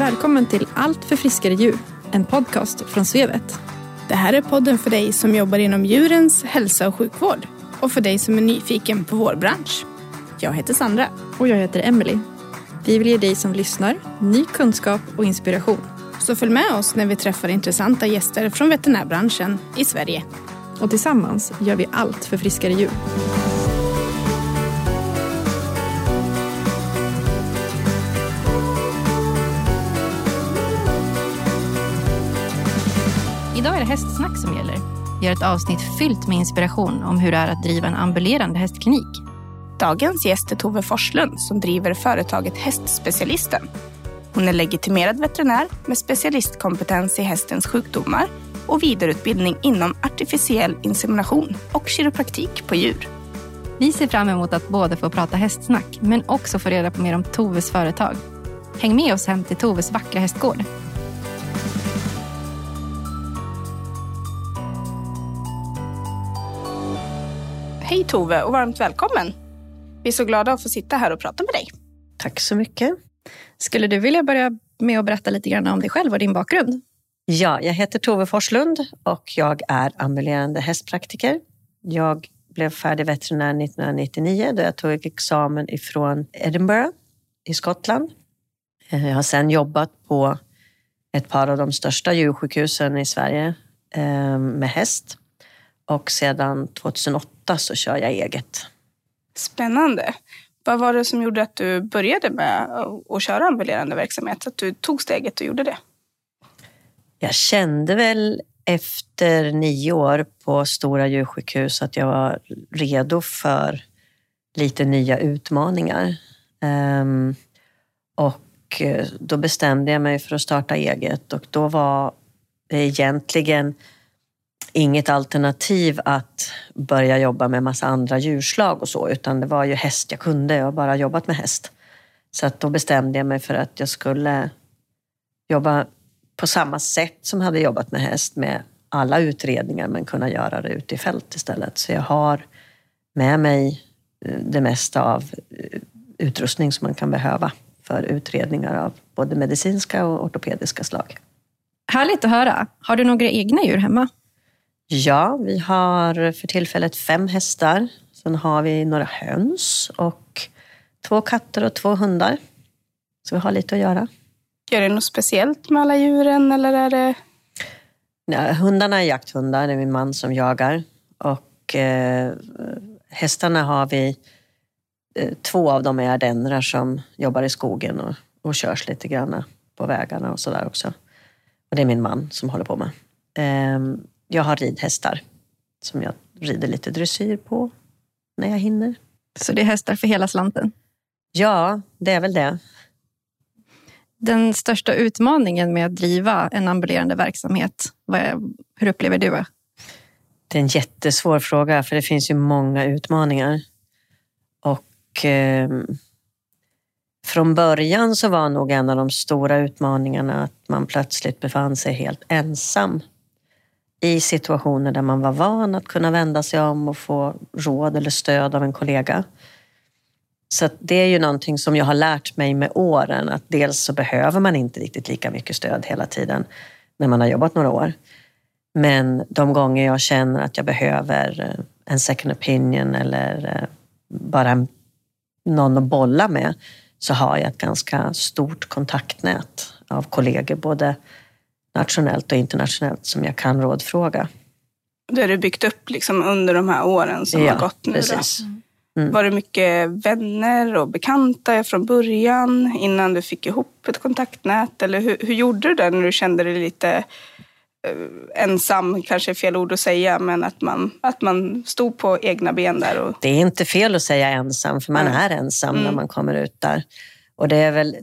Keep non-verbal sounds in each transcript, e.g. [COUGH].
Välkommen till Allt för friskare djur, en podcast från Svevet. Det här är podden för dig som jobbar inom djurens hälsa och sjukvård och för dig som är nyfiken på vår bransch. Jag heter Sandra. Och jag heter Emily. Vi vill ge dig som lyssnar ny kunskap och inspiration. Så följ med oss när vi träffar intressanta gäster från veterinärbranschen i Sverige. Och tillsammans gör vi allt för friskare djur. Idag är det hästsnack som gäller. Vi har ett avsnitt fyllt med inspiration om hur det är att driva en ambulerande hästklinik. Dagens gäst är Tove Forslund som driver företaget Hästspecialisten. Hon är legitimerad veterinär med specialistkompetens i hästens sjukdomar och vidareutbildning inom artificiell insemination och kiropraktik på djur. Vi ser fram emot att både få prata hästsnack men också få reda på mer om Toves företag. Häng med oss hem till Toves vackra hästgård. Hej Tove och varmt välkommen. Vi är så glada att få sitta här och prata med dig. Tack så mycket. Skulle du vilja börja med att berätta lite grann om dig själv och din bakgrund? Ja, jag heter Tove Forslund och jag är ambulerande hästpraktiker. Jag blev färdig veterinär 1999 då jag tog examen ifrån Edinburgh i Skottland. Eh, jag har sedan jobbat på ett par av de största djursjukhusen i Sverige eh, med häst. Och sedan 2008 så kör jag eget. Spännande. Vad var det som gjorde att du började med att köra ambulerande verksamhet? Att du tog steget och gjorde det? Jag kände väl efter nio år på stora djursjukhus att jag var redo för lite nya utmaningar. Um, och eh, då bestämde jag mig för att starta eget och då var det egentligen inget alternativ att börja jobba med massa andra djurslag och så, utan det var ju häst jag kunde. Jag har bara jobbat med häst. Så att då bestämde jag mig för att jag skulle jobba på samma sätt som jag hade jobbat med häst med alla utredningar men kunna göra det ute i fält istället. Så jag har med mig eh, det mesta av eh, utrustning som man kan behöva för utredningar av både medicinska och ortopediska slag. Härligt att höra. Har du några egna djur hemma? Ja, vi har för tillfället fem hästar. Sen har vi några höns och två katter och två hundar. Så vi har lite att göra. Gör det något speciellt med alla djuren eller är det? Ja, hundarna är jakthundar, det är min man som jagar. Och eh, hästarna har vi, eh, två av dem är ardennrar som jobbar i skogen och, och körs lite grann på vägarna och sådär också. Och det är min man som håller på med. Eh, jag har ridhästar som jag rider lite dressyr på när jag hinner. Så det är hästar för hela slanten? Ja, det är väl det. Den största utmaningen med att driva en ambulerande verksamhet, hur upplever du det? Det är en jättesvår fråga, för det finns ju många utmaningar. Och eh, från början så var nog en av de stora utmaningarna att man plötsligt befann sig helt ensam i situationer där man var van att kunna vända sig om och få råd eller stöd av en kollega. Så det är ju någonting som jag har lärt mig med åren, att dels så behöver man inte riktigt lika mycket stöd hela tiden när man har jobbat några år. Men de gånger jag känner att jag behöver eh, en second opinion eller eh, bara någon att bolla med så har jag ett ganska stort kontaktnät av kollegor, både nationellt och internationellt som jag kan rådfråga. Det har du byggt upp liksom under de här åren som ja, har gått nu? Precis. Mm. Var det mycket vänner och bekanta från början innan du fick ihop ett kontaktnät? Eller hur, hur gjorde du det när du kände dig lite eh, ensam, kanske är fel ord att säga, men att man, att man stod på egna ben där? Och... Det är inte fel att säga ensam, för man mm. är ensam mm. när man kommer ut där. Och det är väl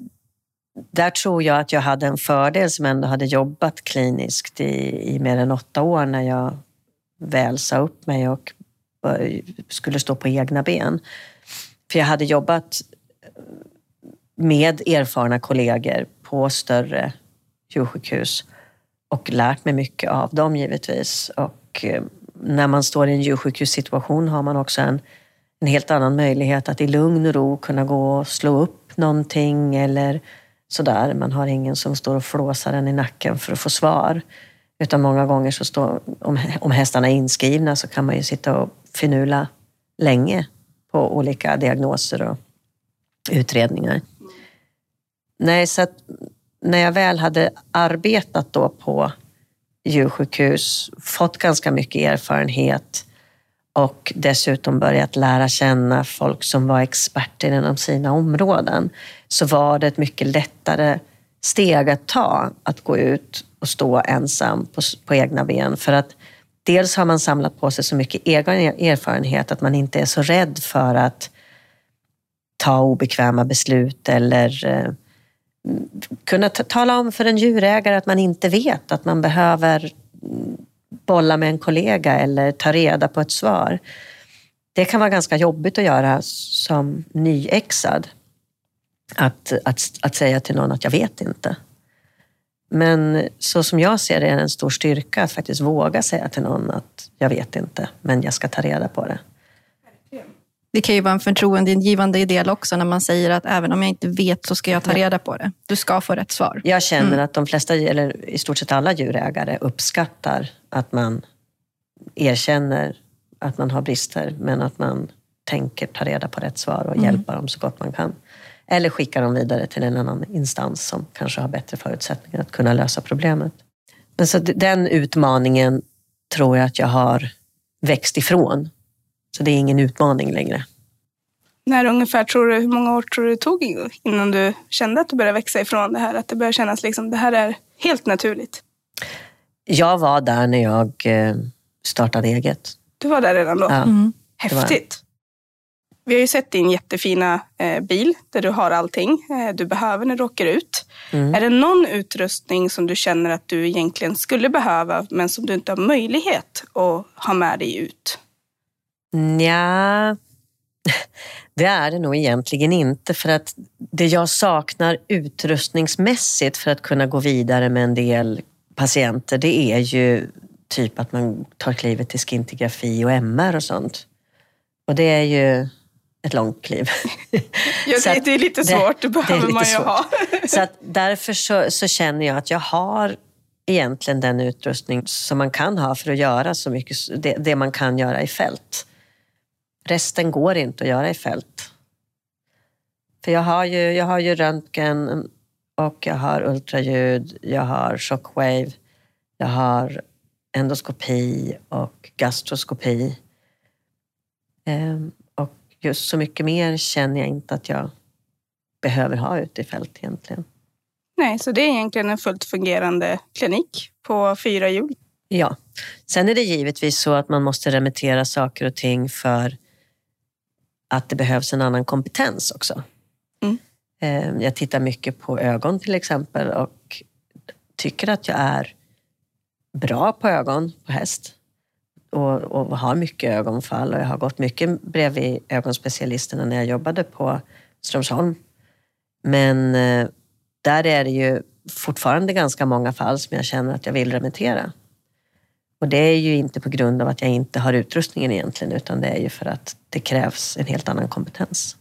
där tror jag att jag hade en fördel som ändå hade jobbat kliniskt i, i mer än åtta år när jag väl sa upp mig och skulle stå på egna ben. För jag hade jobbat eh, med erfarna kollegor på större djursjukhus och lärt mig mycket av dem givetvis. Och eh, när man står i en djursjukhussituation har man också en, en helt annan möjlighet att i lugn och ro kunna gå och slå upp någonting eller sådär. Man har ingen som står och flåsar en i nacken för att få svar. Utan många gånger så står, om, om hästarna är inskrivna så kan man ju sitta och finula länge på olika diagnoser och utredningar. Nej, så att när jag väl hade arbetat då på djursjukhus, fått ganska mycket erfarenhet och dessutom börjat lära känna folk som var experter inom sina områden, så var det ett mycket lättare steg att ta, att gå ut och stå ensam på, på egna ben. För att dels har man samlat på sig så mycket egen erfarenhet att man inte är så rädd för att ta obekväma beslut eller eh, kunna tala om för en djurägare att man inte vet, att man behöver mm, bolla med en kollega eller ta reda på ett svar. Det kan vara ganska jobbigt att göra som nyexad. Att, att, att säga till någon att jag vet inte. Men så som jag ser det är det en stor styrka att faktiskt våga säga till någon att jag vet inte, men jag ska ta reda på det. Det kan ju vara en förtroendeingivande del också när man säger att även om jag inte vet så ska jag ta reda på det. Du ska få rätt svar. Jag känner mm. att de flesta, eller i stort sett alla djurägare uppskattar att man erkänner att man har brister, men att man tänker ta reda på rätt svar och mm. hjälpa dem så gott man kan. Eller skicka dem vidare till en annan instans som kanske har bättre förutsättningar att kunna lösa problemet. Men så den utmaningen tror jag att jag har växt ifrån så det är ingen utmaning längre. När ungefär tror du, hur många år tror du det tog innan du kände att du började växa ifrån det här? Att det började kännas liksom, det här är helt naturligt? Jag var där när jag eh, startade eget. Du var där redan då? Ja, mm. Häftigt. Vi har ju sett din jättefina eh, bil där du har allting eh, du behöver när du åker ut. Mm. Är det någon utrustning som du känner att du egentligen skulle behöva men som du inte har möjlighet att ha med dig ut? Ja, det är det nog egentligen inte. För att det jag saknar utrustningsmässigt för att kunna gå vidare med en del patienter, det är ju typ att man tar klivet till skintigrafi och MR och sånt. Och det är ju ett långt kliv. Ja, det, det, är lite svårt, det, det behöver det man ju svårt. ha. så att därför så, så, känner jag att jag har egentligen den utrustning som man kan ha för att göra så mycket, det, det man kan göra i fält. Resten går inte att göra i fält. För jag har ju, jag har ju röntgen och jag har ultraljud, jag har shockwave, jag har endoskopi och gastroskopi. Ehm, och just så mycket mer känner jag inte att jag behöver ha ute i fält egentligen. Nej, så det är egentligen en fullt fungerande klinik på fyra hjul? Ja. Sen är det givetvis så att man måste remittera saker och ting för att det behövs en annan kompetens också. Mm. Eh, jag tittar mycket på ögon till exempel och tycker att jag är bra på ögon på häst och, och har mycket ögonfall och jag har gått mycket bredvid ögonspecialisterna när jag jobbade på Strömsholm. Men eh, där är det ju fortfarande ganska många fall som jag känner att jag vill remittera. Och det är ju inte på grund av att jag inte har utrustningen egentligen, utan det är ju för att det krävs en helt annan kompetens.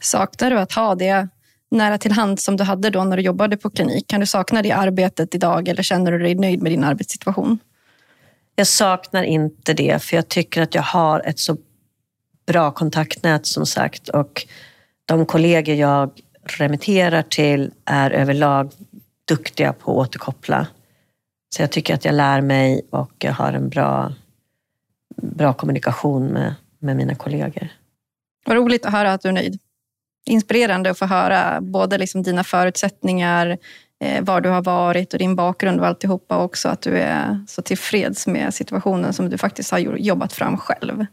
Saknar du att ha det nära till hand som du hade då när du jobbade på klinik? Kan du sakna det arbetet idag eller känner du dig nöjd med din arbetssituation? Jag saknar inte det, för jag tycker att jag har ett så bra kontaktnät som sagt och de kollegor jag remitterar till är överlag duktiga på att återkoppla. Så jag tycker att jag lär mig och jag har en bra, bra kommunikation med, med mina kollegor. Vad roligt att höra att du är nöjd. Inspirerande att få höra både liksom dina förutsättningar, eh, var du har varit och din bakgrund och alltihopa också. Att du är så tillfreds med situationen som du faktiskt har jobbat fram själv.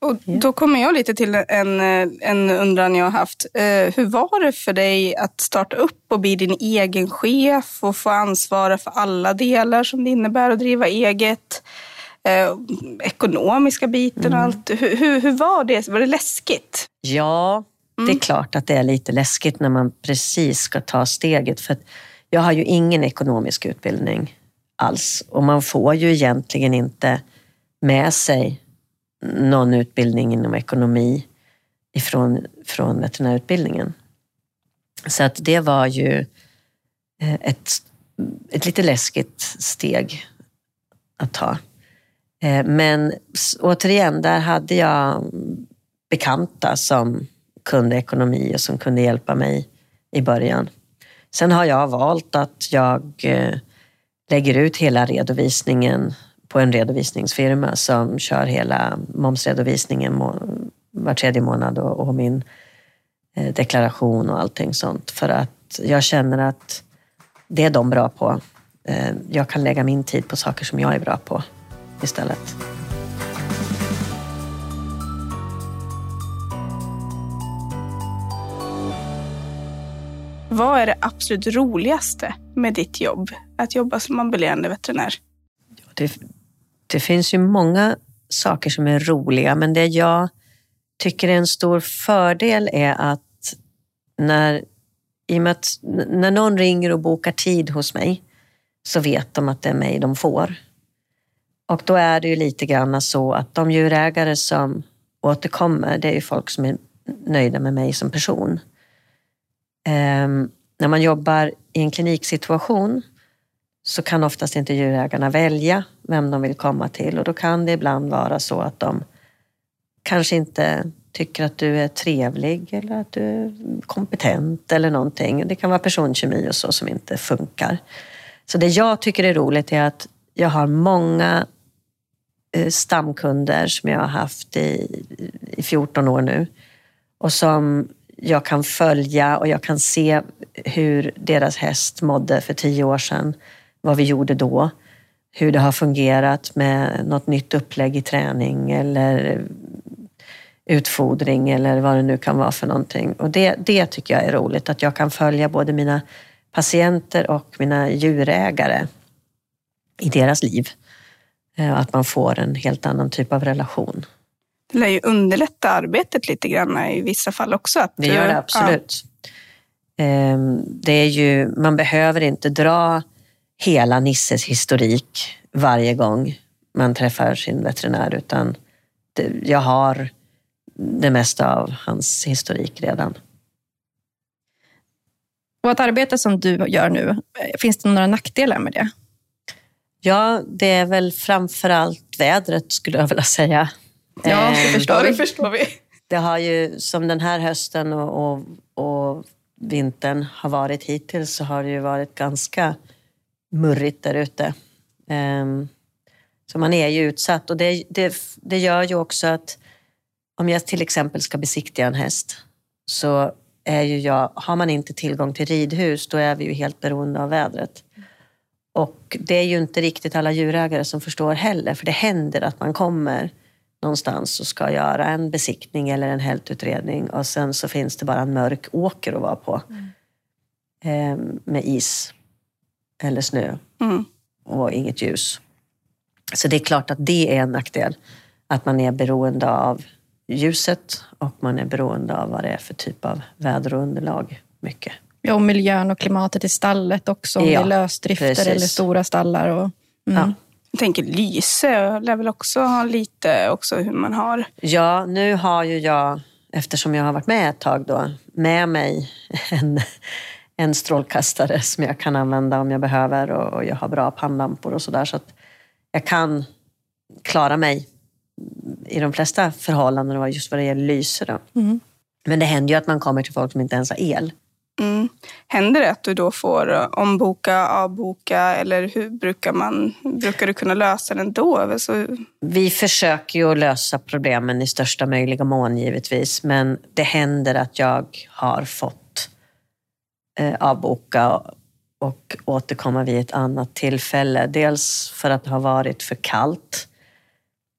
Och då kommer jag lite till en, en undran jag har haft. Eh, hur var det för dig att starta upp och bli din egen chef och få ansvara för alla delar som det innebär att driva eget? Eh, ekonomiska biten och mm. allt. Hur, hur, hur, var det? Var det läskigt? Ja, det är mm. klart att det är lite läskigt när man precis ska ta steget. För jag har ju ingen ekonomisk utbildning alls och man får ju egentligen inte med sig någon utbildning inom ekonomi ifrån, från veterinärutbildningen. Så att det var ju eh, ett, ett lite läskigt steg att ta. Eh, men återigen, där hade jag bekanta som kunde ekonomi och som kunde hjälpa mig i början. Sen har jag valt att jag eh, lägger ut hela redovisningen på en redovisningsfirma som kör hela momsredovisningen var tredje månad och, min eh, deklaration och allting sånt. För att jag känner att det är de bra på. Jag kan lägga min tid på saker som jag är bra på istället. Vad är det absolut roligaste med ditt jobb? Att jobba som ambulerande veterinär? Det, det finns ju många saker som är roliga, men det jag tycker är en stor fördel är att när, i och med att när någon ringer och bokar tid hos mig så vet de att det är mig de får. Och då är det ju lite grann så att de djurägare som återkommer, det är ju folk som är nöjda med mig som person. Um, när man jobbar i en kliniksituation så kan oftast inte djurägarna välja vem de vill komma till och då kan det ibland vara så att de kanske inte tycker att du är trevlig eller att du är kompetent eller någonting. Det kan vara personkemi och så som inte funkar. Så det jag tycker är roligt är att jag har många eh, stamkunder som jag har haft i, i 14 år nu och som jag kan följa och jag kan se hur deras häst mådde för tio år sedan, vad vi gjorde då, hur det har fungerat med något nytt upplägg i träning eller utfodring eller vad det nu kan vara för någonting. Och det, det tycker jag är roligt, att jag kan följa både mina patienter och mina djurägare i deras liv. Eh, att man får en helt annan typ av relation. Det lär ju underlätta arbetet lite grann i vissa fall också. Att, det gör det absolut. Ja. Ehm, det är ju, man behöver inte dra hela Nisses historik varje gång man träffar sin veterinär, utan jag har det mesta av hans historik redan. Och att arbeta som du gör nu, eh, finns det några nackdelar med det? Ja, det är väl framför allt vädret skulle jag vilja säga. Ja, det ehm, förstår, det förstår vi. Det har ju, som den här hösten och, och, och vintern har varit hittills, så har det ju varit ganska murrigt där ute. Um, så man är ju utsatt och det, det, det gör ju också att om jag till exempel ska besiktiga en häst så är ju jag, har man inte tillgång till ridhus, då är vi ju helt beroende av vädret. Och det är ju inte riktigt alla djurägare som förstår heller, för det händer att man kommer någonstans och ska göra en besiktning eller en hältutredning och sen så finns det bara en mörk åker att vara på. Mm. Eh, med is eller snö mm. och inget ljus. Så det är klart att det är en nackdel. Att man är beroende av ljuset och man är beroende av vad det är för typ av väder och underlag mycket. Ja, och miljön och klimatet i stallet också. Om ja, det är lösdrifter precis. eller stora stallar. Och, mm. ja. Jag tänker Lyse lär väl också ha lite också hur man har. Ja, nu har ju jag, eftersom jag har varit med ett tag då, med mig en, en strålkastare som jag kan använda om jag behöver och jag har bra pannlampor och sådär. Så att jag kan klara mig i de flesta förhållanden just vad det gäller lyse. Då. Mm. Men det händer ju att man kommer till folk som inte ens har el. Mm. Händer det att du då får omboka, avboka eller hur brukar man, brukar du kunna lösa det ändå? Så... Vi försöker ju att lösa problemen i största möjliga mån givetvis, men det händer att jag har fått avboka och återkomma vid ett annat tillfälle. Dels för att det har varit för kallt.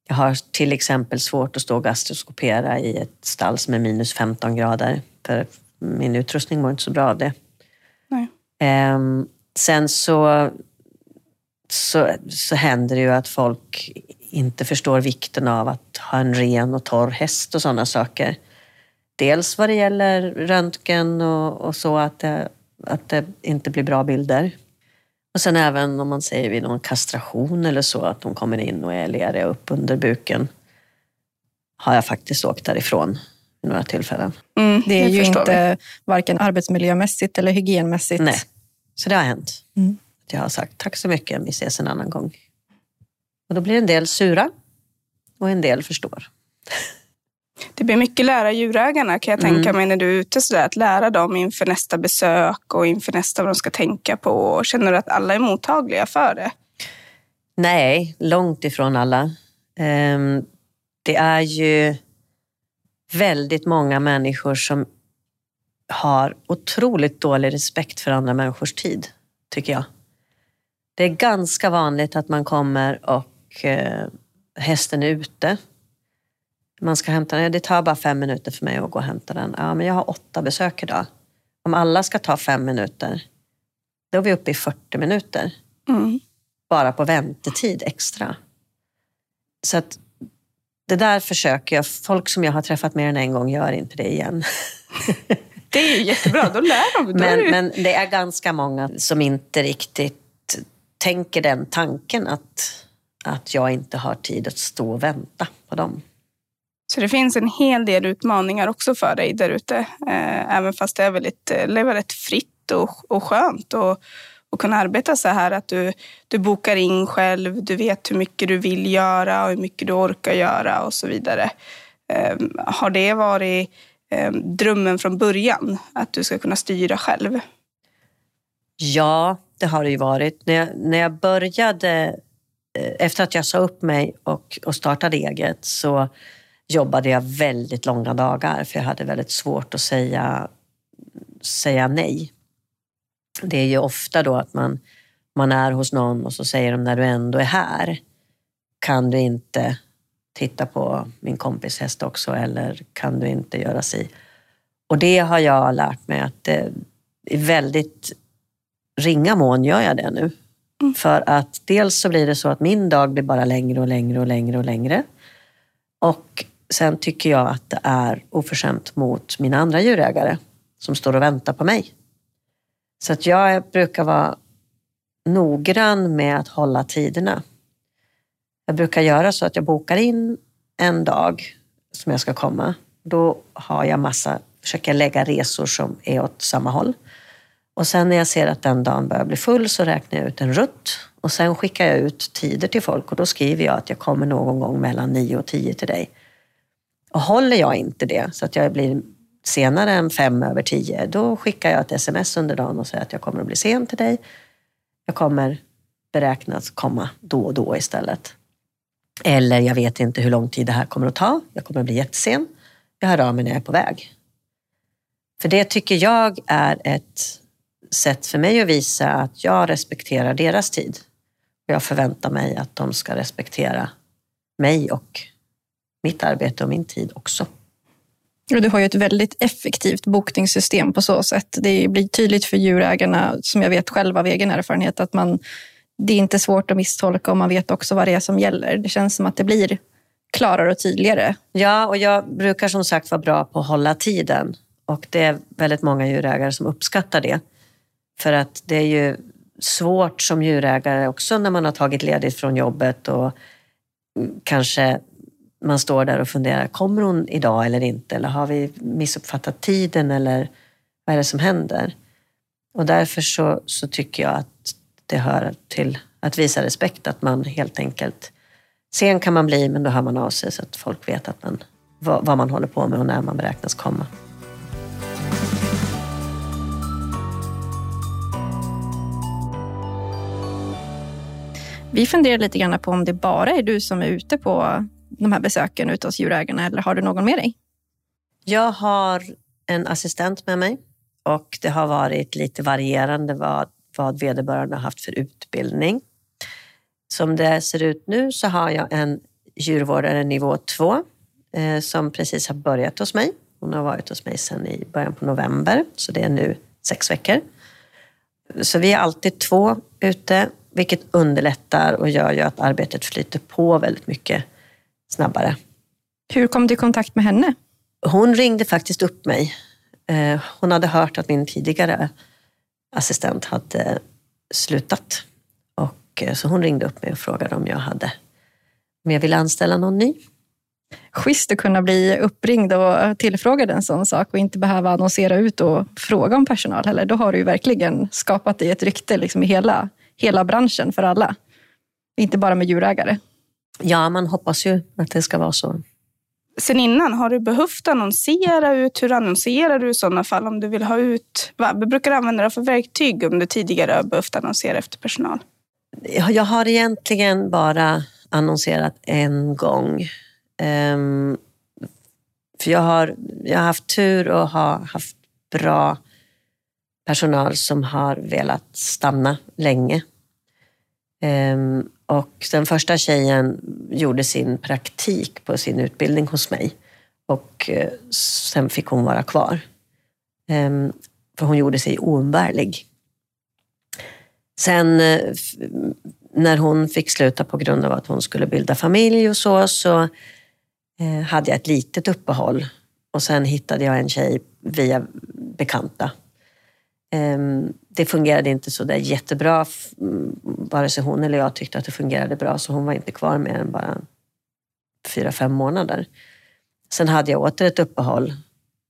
Jag har till exempel svårt att stå och gastroskopera i ett stall som är minus 15 grader. För min utrustning mår inte så bra av det. Nej. Um, sen så, så, så händer det ju att folk inte förstår vikten av att ha en ren och torr häst och sådana saker. Dels vad det gäller röntgen och, och så, att det, att det inte blir bra bilder. Och sen även om man säger vid någon kastration eller så, att de kommer in och är leriga upp under buken. Har jag faktiskt åkt därifrån vid några tillfällen. Mm, Det är ju förstår vi. inte varken arbetsmiljömässigt eller hygienmässigt. Nej, så det har hänt. Mm. Jag har sagt tack så mycket, vi ses en annan gång. Och då blir en del sura och en del förstår. [LAUGHS] Det blir mycket lära djurägarna kan jag tänka Mm. mig när du är ute sådär. Att lära dem inför nästa besök och inför nästa vad de ska tänka på. Känner du att alla är mottagliga för det? Nej, långt ifrån alla. Ehm, Det är ju väldigt många människor som har otroligt dålig respekt för andra människors tid, tycker jag. Det är ganska vanligt att man kommer och eh, hästen är ute. Man ska hämta den. Det tar bara fem minuter för mig att gå och hämta den. Ja, men jag har åtta besök idag. Om alla ska ta fem minuter, då är vi uppe i 40 minuter Mm. bara på väntetid extra. Så att det där försöker jag. Folk som jag har träffat mer än en gång gör inte det igen. [LAUGHS] Det är ju jättebra, då lär de. Då det Men, ju- men det är ganska många som inte riktigt tänker den tanken att, att jag inte har tid att stå och vänta på dem. Så det finns en hel del utmaningar också för dig där ute. Eh, även fast det är väldigt, eh, lever rätt fritt och, och skönt och, och kunna arbeta så här att du, du bokar in själv, du vet hur mycket du vill göra och hur mycket du orkar göra och så vidare. Eh, har det varit eh, drömmen från början, att du ska kunna styra själv? Ja, det har det ju varit. När jag, när jag började, eh, efter att jag sa upp mig och, och startade eget, så jobbade jag väldigt långa dagar för jag hade väldigt svårt att säga, säga nej. Det är ju ofta då att man, man är hos någon och så säger de när du ändå är här, kan du inte titta på min kompis häst också eller kan du inte göra si? Och det har jag lärt mig att det är väldigt ringa mån gör jag det nu. Mm. För att dels så blir det så att min dag blir bara längre och längre och längre och längre. Och sen tycker jag att det är oförskämt mot mina andra djurägare som står och väntar på mig. Så att jag brukar vara noggrann med att hålla tiderna. Jag brukar göra så att jag bokar in en dag som jag ska komma. Då har jag massa, försöker jag lägga resor som är åt samma håll. Och sen när jag ser att den dagen börjar bli full så räknar jag ut en rutt och sen skickar jag ut tider till folk och då skriver jag att jag kommer någon gång mellan 9 och 10 till dig. Och håller jag inte det så att jag blir senare än fem över tio, då skickar jag ett sms under dagen och säger att jag kommer att bli sen till dig. Jag kommer beräknas komma då och då istället. Eller jag vet inte hur lång tid det här kommer att ta. Jag kommer att bli jättesen. Jag hör av mig när jag är på väg. För det tycker jag är ett sätt för mig att visa att jag respekterar deras tid. Och jag förväntar mig att de ska respektera mig och mitt arbete och min tid också. Och du har ju ett väldigt effektivt bokningssystem på så sätt. Det blir tydligt för djurägarna, som jag vet själv av egen erfarenhet, att man, det är inte svårt att misstolka och man vet också vad det är som gäller. Det känns som att det blir klarare och tydligare. Ja, och jag brukar som sagt vara bra på att hålla tiden. Och det är väldigt många djurägare som uppskattar det. För att det är ju svårt som djurägare också när man har tagit ledigt från jobbet och kanske man står där och funderar, kommer hon idag eller inte? Eller har vi missuppfattat tiden eller vad är det som händer? Och därför så, så tycker jag att det hör till att visa respekt, att man helt enkelt Sen kan man bli, men då hör man av sig så att folk vet att man, vad, vad man håller på med och när man beräknas komma. Vi funderar lite grann på om det bara är du som är ute på de här besöken ute hos djurägarna eller har du någon med dig? Jag har en assistent med mig och det har varit lite varierande vad, vad vederbörande har haft för utbildning. Som det ser ut nu så har jag en djurvårdare nivå 2 eh, som precis har börjat hos mig. Hon har varit hos mig sedan i början på november, så det är nu sex veckor. Så vi är alltid två ute, vilket underlättar och gör ju att arbetet flyter på väldigt mycket snabbare. Hur kom du i kontakt med henne? Hon ringde faktiskt upp mig. Eh, Hon hade hört att min tidigare assistent hade slutat. Och, eh, så hon ringde upp mig och frågade om jag hade om jag ville anställa någon ny. Schysst att kunna bli uppringd och tillfrågad en sån sak och inte behöva annonsera ut och fråga om personal heller. Då har du ju verkligen skapat dig ett rykte liksom i hela, hela branschen för alla. Inte bara med djurägare. Ja, man hoppas ju att det ska vara så. Sen innan, har du behövt annonsera ut? Hur annonserar du i sådana fall om du vill ha ut? Vad brukar du använda för verktyg om du tidigare har behövt annonsera efter personal? Jag har egentligen bara annonserat en gång. Um, för jag har, jag har haft tur och har haft bra personal som har velat stanna länge. Um, och den första tjejen gjorde sin praktik på sin utbildning hos mig och eh, sen fick hon vara kvar. Ehm, för hon gjorde sig oumbärlig. Sen eh, när hon fick sluta på grund av att hon skulle bilda familj och så, så eh, hade jag ett litet uppehåll. Och sen hittade jag en tjej via bekanta Ehm, det fungerade inte så där jättebra. Mm, vare sig hon eller jag tyckte att det fungerade bra, så hon var inte kvar mer än bara fyra, fem månader. Sen hade jag åter ett uppehåll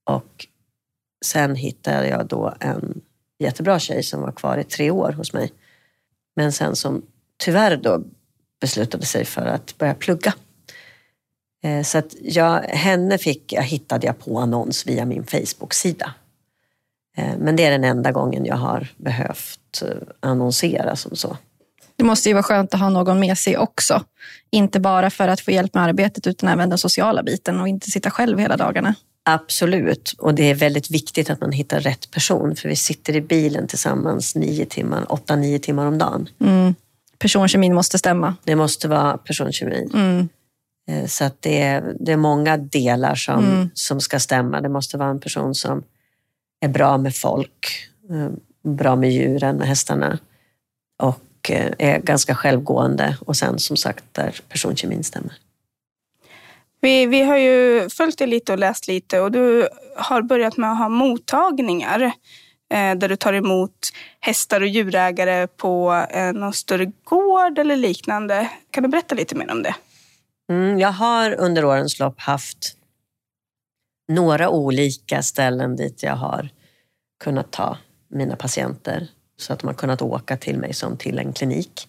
och sen hittade jag då en jättebra tjej som var kvar i tre år hos mig. Men sen som tyvärr då beslutade sig för att börja plugga. Ehm, så att jag, henne fick, jag hittade jag på annons via min Facebook-sida. Eh, men det är den enda gången jag har behövt eh, annonsera som så. Det måste ju vara skönt att ha någon med sig också. Inte bara för att få hjälp med arbetet utan även den sociala biten och inte sitta själv hela dagarna. Absolut, och det är väldigt viktigt att man hittar rätt person för vi sitter i bilen tillsammans nio timmar, åtta, nio timmar om dagen. Mm. Personkemin måste stämma. Det måste vara personkemin. Mm. Eh, så att det, är, det är många delar som, mm. som ska stämma. Det måste vara en person som är bra med folk, eh, bra med djuren, med hästarna och eh, är ganska självgående och sen som sagt där personkemin stämmer. Vi, vi har ju följt dig lite och läst lite och du har börjat med att ha mottagningar eh, där du tar emot hästar och djurägare på någon större gård eller liknande. Kan du berätta lite mer om det? Mm, jag har under årens lopp haft några olika ställen dit jag har kunnat ta mina patienter så att de har kunnat åka till mig som till en klinik.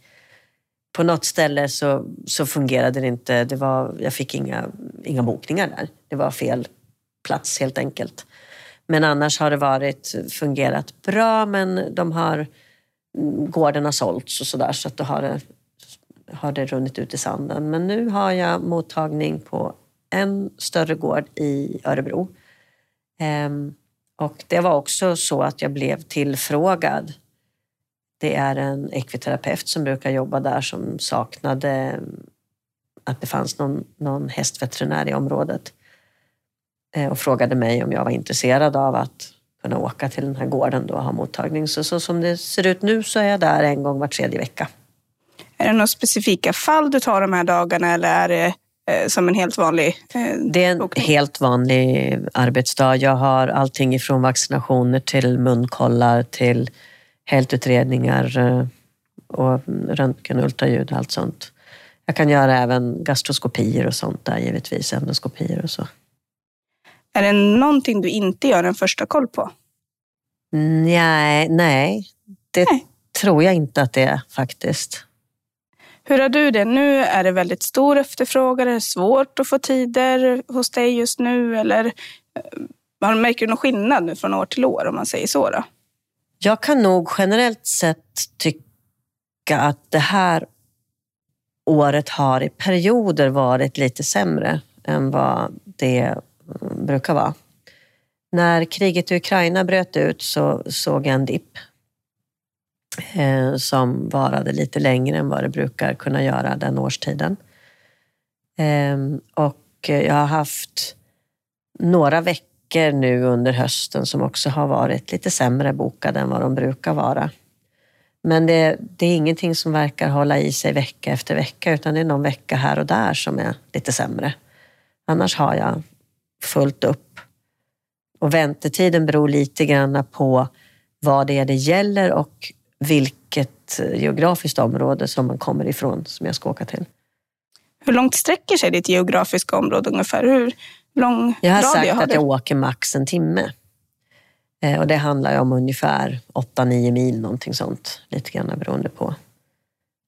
På något ställe så, så fungerade det inte. Det var, jag fick inga, inga bokningar där. Det var fel plats helt enkelt. Men annars har det varit, fungerat bra, men de har, mm, gården har sålts och sådär så att då har det, har det runnit ut i sanden. Men nu har jag mottagning på en större gård i Örebro. Ehm, och det var också så att jag blev tillfrågad. Det är en ekviterapeut som brukar jobba där som saknade mm, att det fanns någon, någon hästveterinär i området eh, och frågade mig om jag var intresserad av att kunna åka till den här gården och ha mottagning. Så, så som det ser ut nu så är jag där en gång var tredje vecka. Är det några specifika fall du tar de här dagarna eller är det som en helt vanlig eh, Det är en bokning. helt vanlig arbetsdag. Jag har allting ifrån vaccinationer till munkollar till hältutredningar eh, och röntgen och ultraljud och allt sånt. Jag kan göra även gastroskopier och sånt där givetvis, endoskopier och så. Är det någonting du inte gör en första koll på? Nej, nej. det nej. tror jag inte att det är faktiskt. Hur har du det? Nu är det väldigt stor efterfrågan. Är det svårt att få tider hos dig just nu? Eller eh, märker du någon skillnad nu från år till år om man säger så? Då? Jag kan nog generellt sett tycka att det här året har i perioder varit lite sämre än vad det eh, brukar vara. När kriget i Ukraina bröt ut så såg jag en dipp Eh, som varade lite längre än vad det brukar kunna göra den årstiden. Ehm, och jag har haft några veckor nu under hösten som också har varit lite sämre bokade än vad de brukar vara. Men det, det, är ingenting som verkar hålla i sig vecka efter vecka utan det är någon vecka här och där som är lite sämre. Annars har jag fullt upp. Och väntetiden beror lite grann på vad det är det gäller och vilket geografiskt område som man kommer ifrån som jag ska åka till. Hur långt sträcker sig ditt geografiska område ungefär? Hur lång Jag har sagt har att jag åker max en timme. Eh, Och det handlar om ungefär 8-9 mil, någonting sånt. Lite grann beroende på.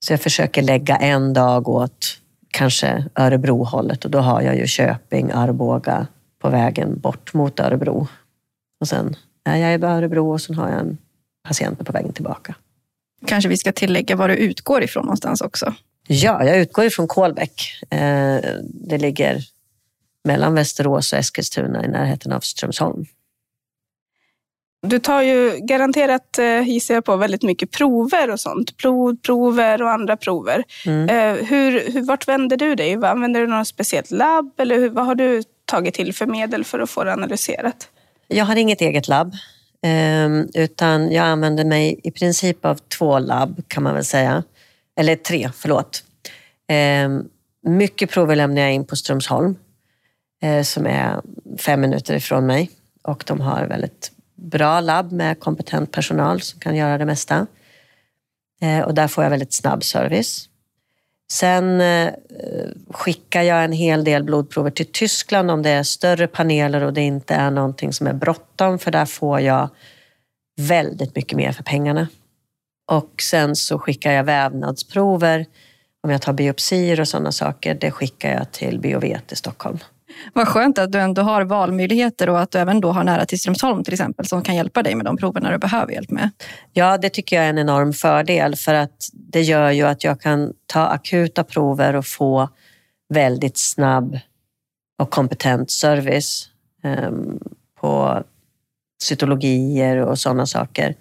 Så jag försöker lägga en dag åt kanske Örebro-hållet och då har jag ju Köping, Arboga på vägen bort mot Örebro. Och sen är jag i Örebro och sen har jag en patient på vägen tillbaka. Kanske vi ska tillägga var du utgår ifrån någonstans också. Ja, jag utgår ifrån Kolbäck. Eh, Det ligger mellan Västerås och Eskilstuna i närheten av Strömsholm. Du tar ju garanterat, eh, gissar jag på, väldigt mycket prover och sånt. Blodprover och andra prover. Mm. Eh, hur, hur, vart vänder du dig? Vad- Använder du något speciellt labb? Eller hur, vad har du tagit till för medel för att få det analyserat? Jag har inget eget labb, Ehm, utan jag använder mig i princip av två labb kan man väl säga. Eller tre, förlåt. Ehm, mycket prover lämnar jag in på Strömsholm, eh, som är fem minuter ifrån mig. Och de har väldigt bra labb med kompetent personal som kan göra det mesta. Eh, och där får jag väldigt snabb service. Sen eh, skickar jag en hel del blodprover till Tyskland om det är större paneler och det inte är någonting som är bråttom, för där får jag väldigt mycket mer för pengarna. Och sen så skickar jag vävnadsprover. Om jag tar biopsier och sådana saker, det skickar jag till Biovet i Stockholm. Vad skönt att du ändå har valmöjligheter och att du även då har nära till Strömsholm till exempel som kan hjälpa dig med de proverna du behöver hjälp med. Ja, det tycker jag är en enorm fördel för att det gör ju att jag kan ta akuta prover och få väldigt snabb och kompetent service eh, på cytologier och sådana saker.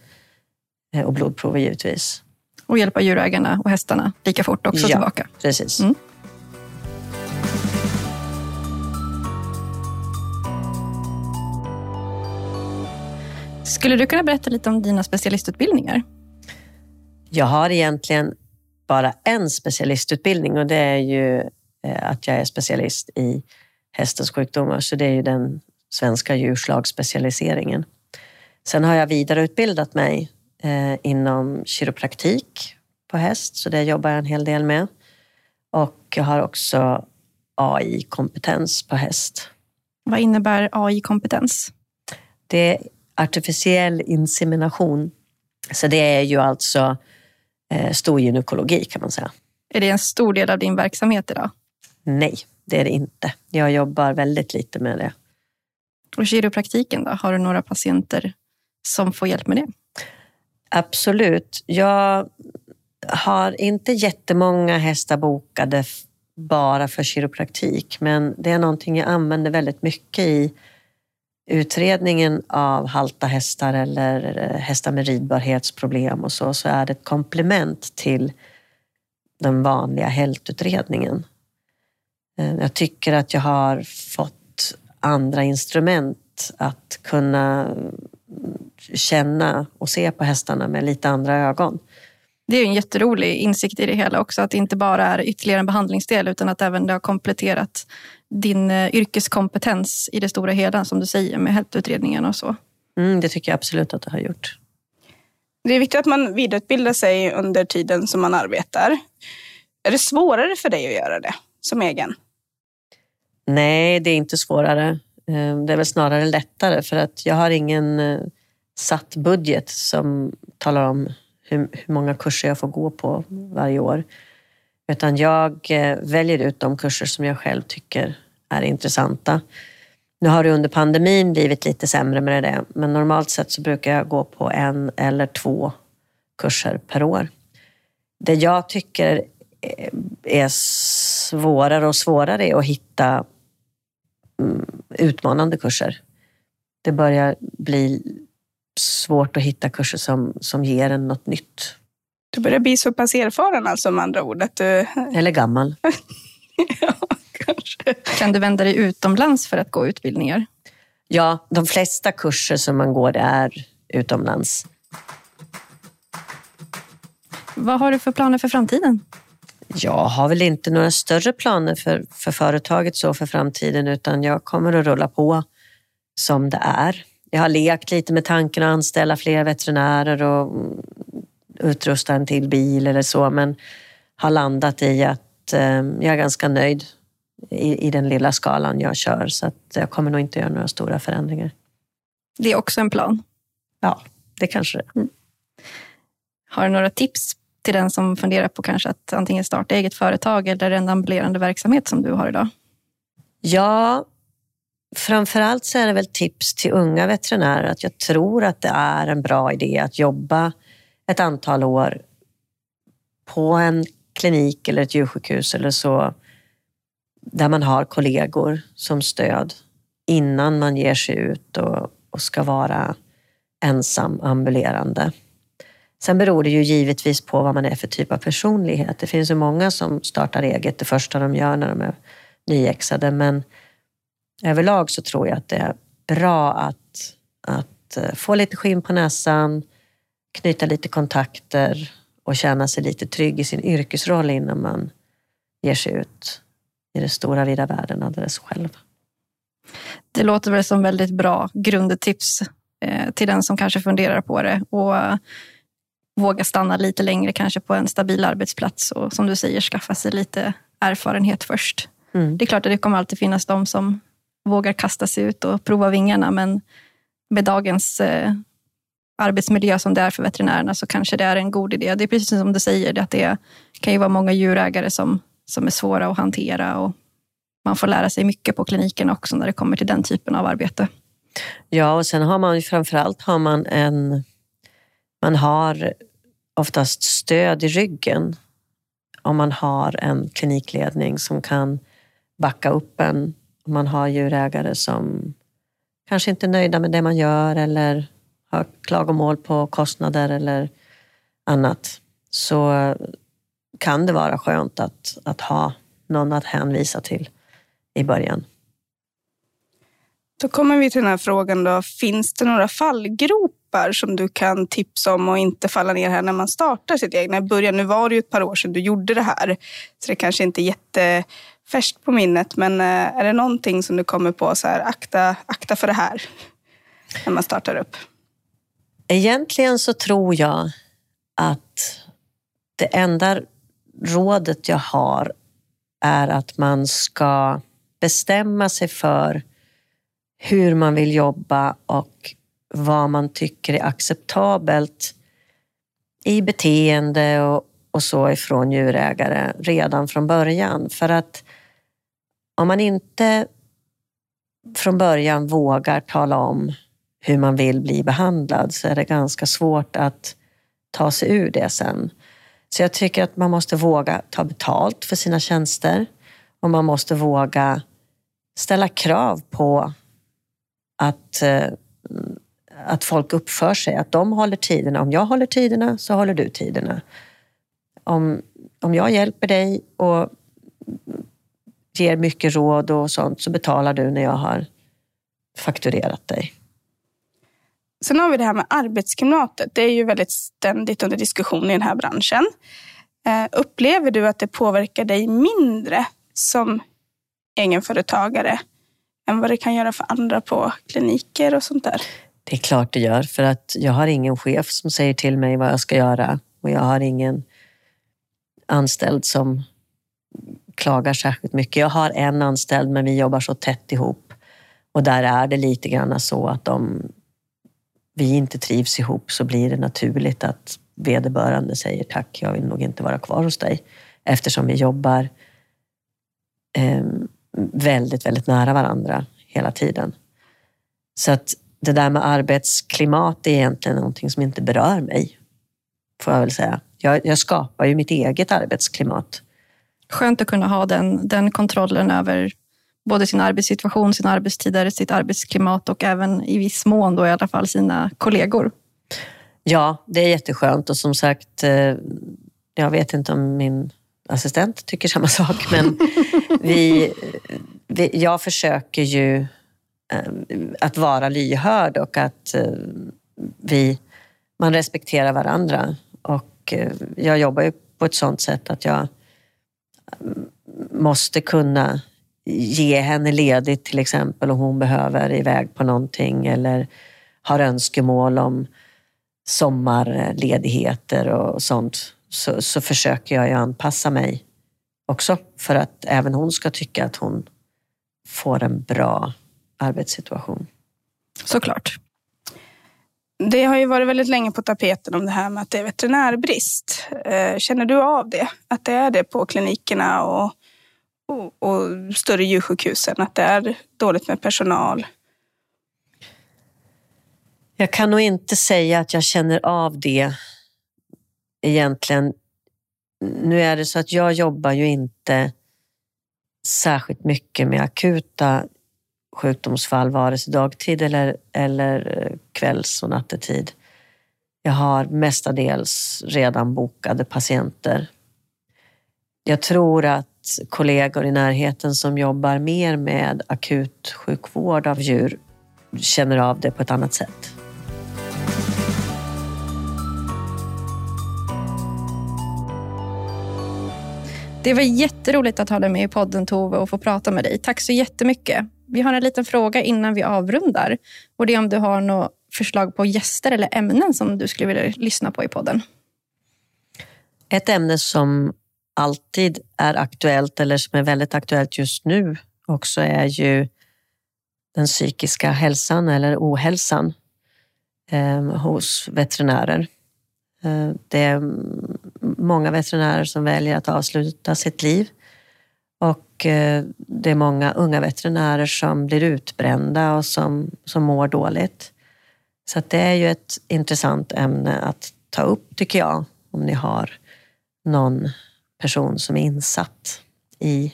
Eh, Och blodprover givetvis. Och hjälpa djurägarna och hästarna lika fort också Ja. tillbaka. Precis. Mm. Skulle du kunna berätta lite om dina specialistutbildningar? Jag har egentligen bara en specialistutbildning och det är ju eh, att jag är specialist i hästens sjukdomar. Så det är ju den svenska djurslagsspecialiseringen. Sen har jag vidareutbildat mig eh, inom kiropraktik på häst, så det jobbar jag en hel del med. Och jag har också AI-kompetens på häst. Vad innebär AI-kompetens? Det artificiell insemination. Så det är ju alltså eh, storgynekologi kan man säga. Är det en stor del av din verksamhet idag? Nej, det är det inte. Jag jobbar väldigt lite med det. Och kiropraktiken då? Har du några patienter som får hjälp med det? Absolut. Jag har inte jättemånga hästar bokade bara för kiropraktik, men det är någonting jag använder väldigt mycket i utredningen av halta hästar eller eh, hästar med ridbarhetsproblem och så, så är det ett komplement till den vanliga hältutredningen. Eh, jag tycker att jag har fått andra instrument att kunna känna och se på hästarna med lite andra ögon. Det är en jätterolig insikt i det hela också, att det inte bara är ytterligare en behandlingsdel utan att även det har kompletterat din eh, yrkeskompetens i det stora hela, som du säger, med hälsoutredningen och så. Mm, det tycker jag absolut att det har gjort. Det är viktigt att man vidareutbildar sig under tiden som man arbetar. Är det svårare för dig att göra det som egen? Nej, det är inte svårare. Eh, Det är väl snarare lättare för att jag har ingen eh, satt budget som talar om hur många kurser jag får gå på varje år. Utan jag eh, väljer ut de kurser som jag själv tycker är intressanta. Nu har det under pandemin blivit lite sämre med det, men normalt sett så brukar jag gå på en eller två kurser per år. Det jag tycker eh, är svårare och svårare är att hitta mm, utmanande kurser. Det börjar bli svårt att hitta kurser som, som ger en något nytt. Du börjar bli så pass erfaren alltså med andra ord att du... Eller gammal. [LAUGHS] ja, kanske. Kan du vända dig utomlands för att gå utbildningar? Ja, de flesta kurser som man går är utomlands. Vad har du för planer för framtiden? Jag har väl inte några större planer för, för företaget så för framtiden utan jag kommer att rulla på som det är. Jag har lekt lite med tanken att anställa fler veterinärer och utrusta en till bil eller så men har landat i att eh, jag är ganska nöjd i, i den lilla skalan jag kör. Så att jag kommer nog inte göra några stora förändringar. Det är också en plan. Ja, det kanske det mm. Har du några tips till den som funderar på kanske att antingen starta eget företag eller en ambulerande verksamhet som du har idag? Ja, framförallt så är det väl tips till unga veterinärer att jag tror att det är en bra idé att jobba ett antal år på en klinik eller ett djursjukhus eller så där man har kollegor som stöd innan man ger sig ut och, och ska vara ensam ambulerande. Sen beror det ju givetvis på vad man är för typ av personlighet. Det finns ju många som startar eget det första de gör när de är nyexade, men överlag så tror jag att det är bra att, att eh, få lite skinn på näsan, knyta lite kontakter och känna sig lite trygg i sin yrkesroll innan man ger sig ut i den stora vida världen alldeles själv. Det låter väl som väldigt bra grundtips eh, till den som kanske funderar på det och våga stanna lite längre kanske på en stabil arbetsplats och som du säger skaffa sig lite erfarenhet först. Mm. Det är klart att det kommer alltid finnas de som vågar kasta sig ut och prova vingarna men med dagens eh, arbetsmiljö som det är för veterinärerna så kanske det är en god idé. Det är precis som du säger, att det kan ju vara många djurägare som, som är svåra att hantera och man får lära sig mycket på kliniken också när det kommer till den typen av arbete. Ja, och sen har man ju framförallt har man en... Man har oftast stöd i ryggen om man har en klinikledning som kan backa upp en. Om man har djurägare som kanske inte är nöjda med det man gör eller har klagomål på kostnader eller annat så kan det vara skönt att, att ha någon att hänvisa till i början. Då kommer vi till den här frågan då. Finns det några fallgropar som du kan tipsa om och inte falla ner här när man startar sitt egna början? Nu var det ju ett par år sedan du gjorde det här, så det kanske inte är jättefärskt på minnet. Men eh, är det någonting som du kommer på så här, akta, akta för det här när man startar upp? Egentligen så tror jag att det enda rådet jag har är att man ska bestämma sig för hur man vill jobba och vad man tycker är acceptabelt i beteende och, och så ifrån djurägare redan från början. För att om man inte från början vågar tala om hur man vill bli behandlad så är det ganska svårt att ta sig ur det sen. Så jag tycker att man måste våga ta betalt för sina tjänster och man måste våga ställa krav på att, eh, att folk uppför sig, att de håller tiderna. Om jag håller tiderna så håller du tiderna. Om, om jag hjälper dig och ger mycket råd och sånt så betalar du när jag har fakturerat dig. Sen har vi det här med arbetsklimatet. Det är ju väldigt ständigt under diskussion i den här branschen. Eh, upplever du att det påverkar dig mindre som egenföretagare än vad det kan göra för andra på kliniker och sånt där? Det är klart det gör, för att jag har ingen chef som säger till mig vad jag ska göra och jag har ingen anställd som klagar särskilt mycket. Jag har en anställd, men vi jobbar så tätt ihop och där är det lite grann så att de vi inte trivs ihop så blir det naturligt att vederbörande säger tack, jag vill nog inte vara kvar hos dig eftersom vi jobbar eh, väldigt, väldigt nära varandra hela tiden. Så att det där med arbetsklimat är egentligen någonting som inte berör mig, får jag väl säga. Jag, jag skapar ju mitt eget arbetsklimat. Skönt att kunna ha den, den kontrollen över både sin arbetssituation, sina arbetstider, sitt arbetsklimat och även i viss mån då i alla fall sina kollegor. Ja, det är jätteskönt och som sagt, eh, jag vet inte om min assistent tycker samma [LAUGHS] sak, men vi, vi, jag försöker ju eh, att vara lyhörd och att eh, vi, man respekterar varandra. Och jag jobbar ju på ett sånt sätt att jag mm, måste kunna ge henne ledigt till exempel om hon behöver iväg på någonting eller har önskemål om sommarledigheter och sånt så, så försöker jag ju anpassa mig också för att även hon ska tycka att hon får en bra arbetssituation. Såklart. Det har ju varit väldigt länge på tapeten om det här med att det är veterinärbrist. Eh, känner du av det? Att det är det på klinikerna och, och, och större djursjukhusen? Att det är dåligt med personal? Jag kan nog inte säga att jag känner av det egentligen. Nu är det så att jag jobbar ju inte särskilt mycket med akuta sjukdomsfall, vare sig dagtid eller, eller eh, kvälls och nattetid. Jag har mestadels redan bokade patienter. Jag tror att kollegor i närheten som jobbar mer med akut sjukvård av djur känner av det på ett annat sätt. Det var jätteroligt att ha dig med i podden Tove och få prata med dig. Tack så jättemycket. Vi har en liten fråga innan vi avrundar. Och det är om du har några förslag på gäster eller ämnen som du skulle vilja lyssna på i podden. Ett ämne som alltid är aktuellt eller som är väldigt aktuellt just nu också är ju den psykiska hälsan eller ohälsan eh, hos veterinärer. Eh, det är många veterinärer som väljer att avsluta sitt liv och eh, det är många unga veterinärer som blir utbrända och som, som mår dåligt. Så det är ju ett intressant ämne att ta upp tycker jag, om ni har någon person som är insatt i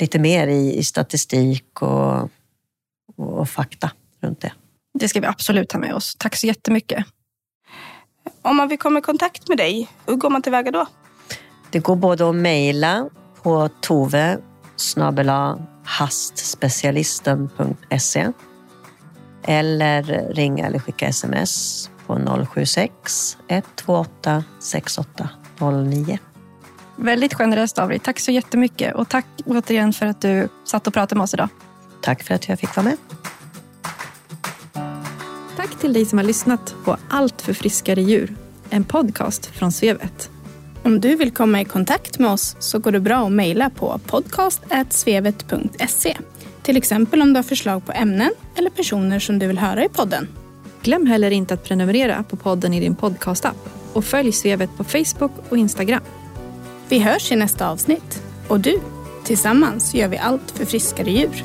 lite mer i, i statistik och, och, fakta runt det. Det ska vi absolut ta med oss. Tack så jättemycket. Om man vill komma i kontakt med dig, hur går man tillväga då? Det går både att mejla på tove hastspecialisten.se eller ringa eller skicka sms på 076 128 6809. Väldigt generöst av dig. Tack så jättemycket och tack återigen för att du satt och pratade med oss idag. Tack för att jag fick vara med. Tack till dig som har lyssnat på Allt för friskare djur, en podcast från Svevet. Om du vill komma i kontakt med oss så går det bra att mejla på podcast.svevet.se. Till exempel om du har förslag på ämnen eller personer som du vill höra i podden. Glöm heller inte att prenumerera på podden i din podcastapp och följ Svevet på Facebook och Instagram. Vi hörs i nästa avsnitt. Och du, tillsammans gör vi allt för friskare djur.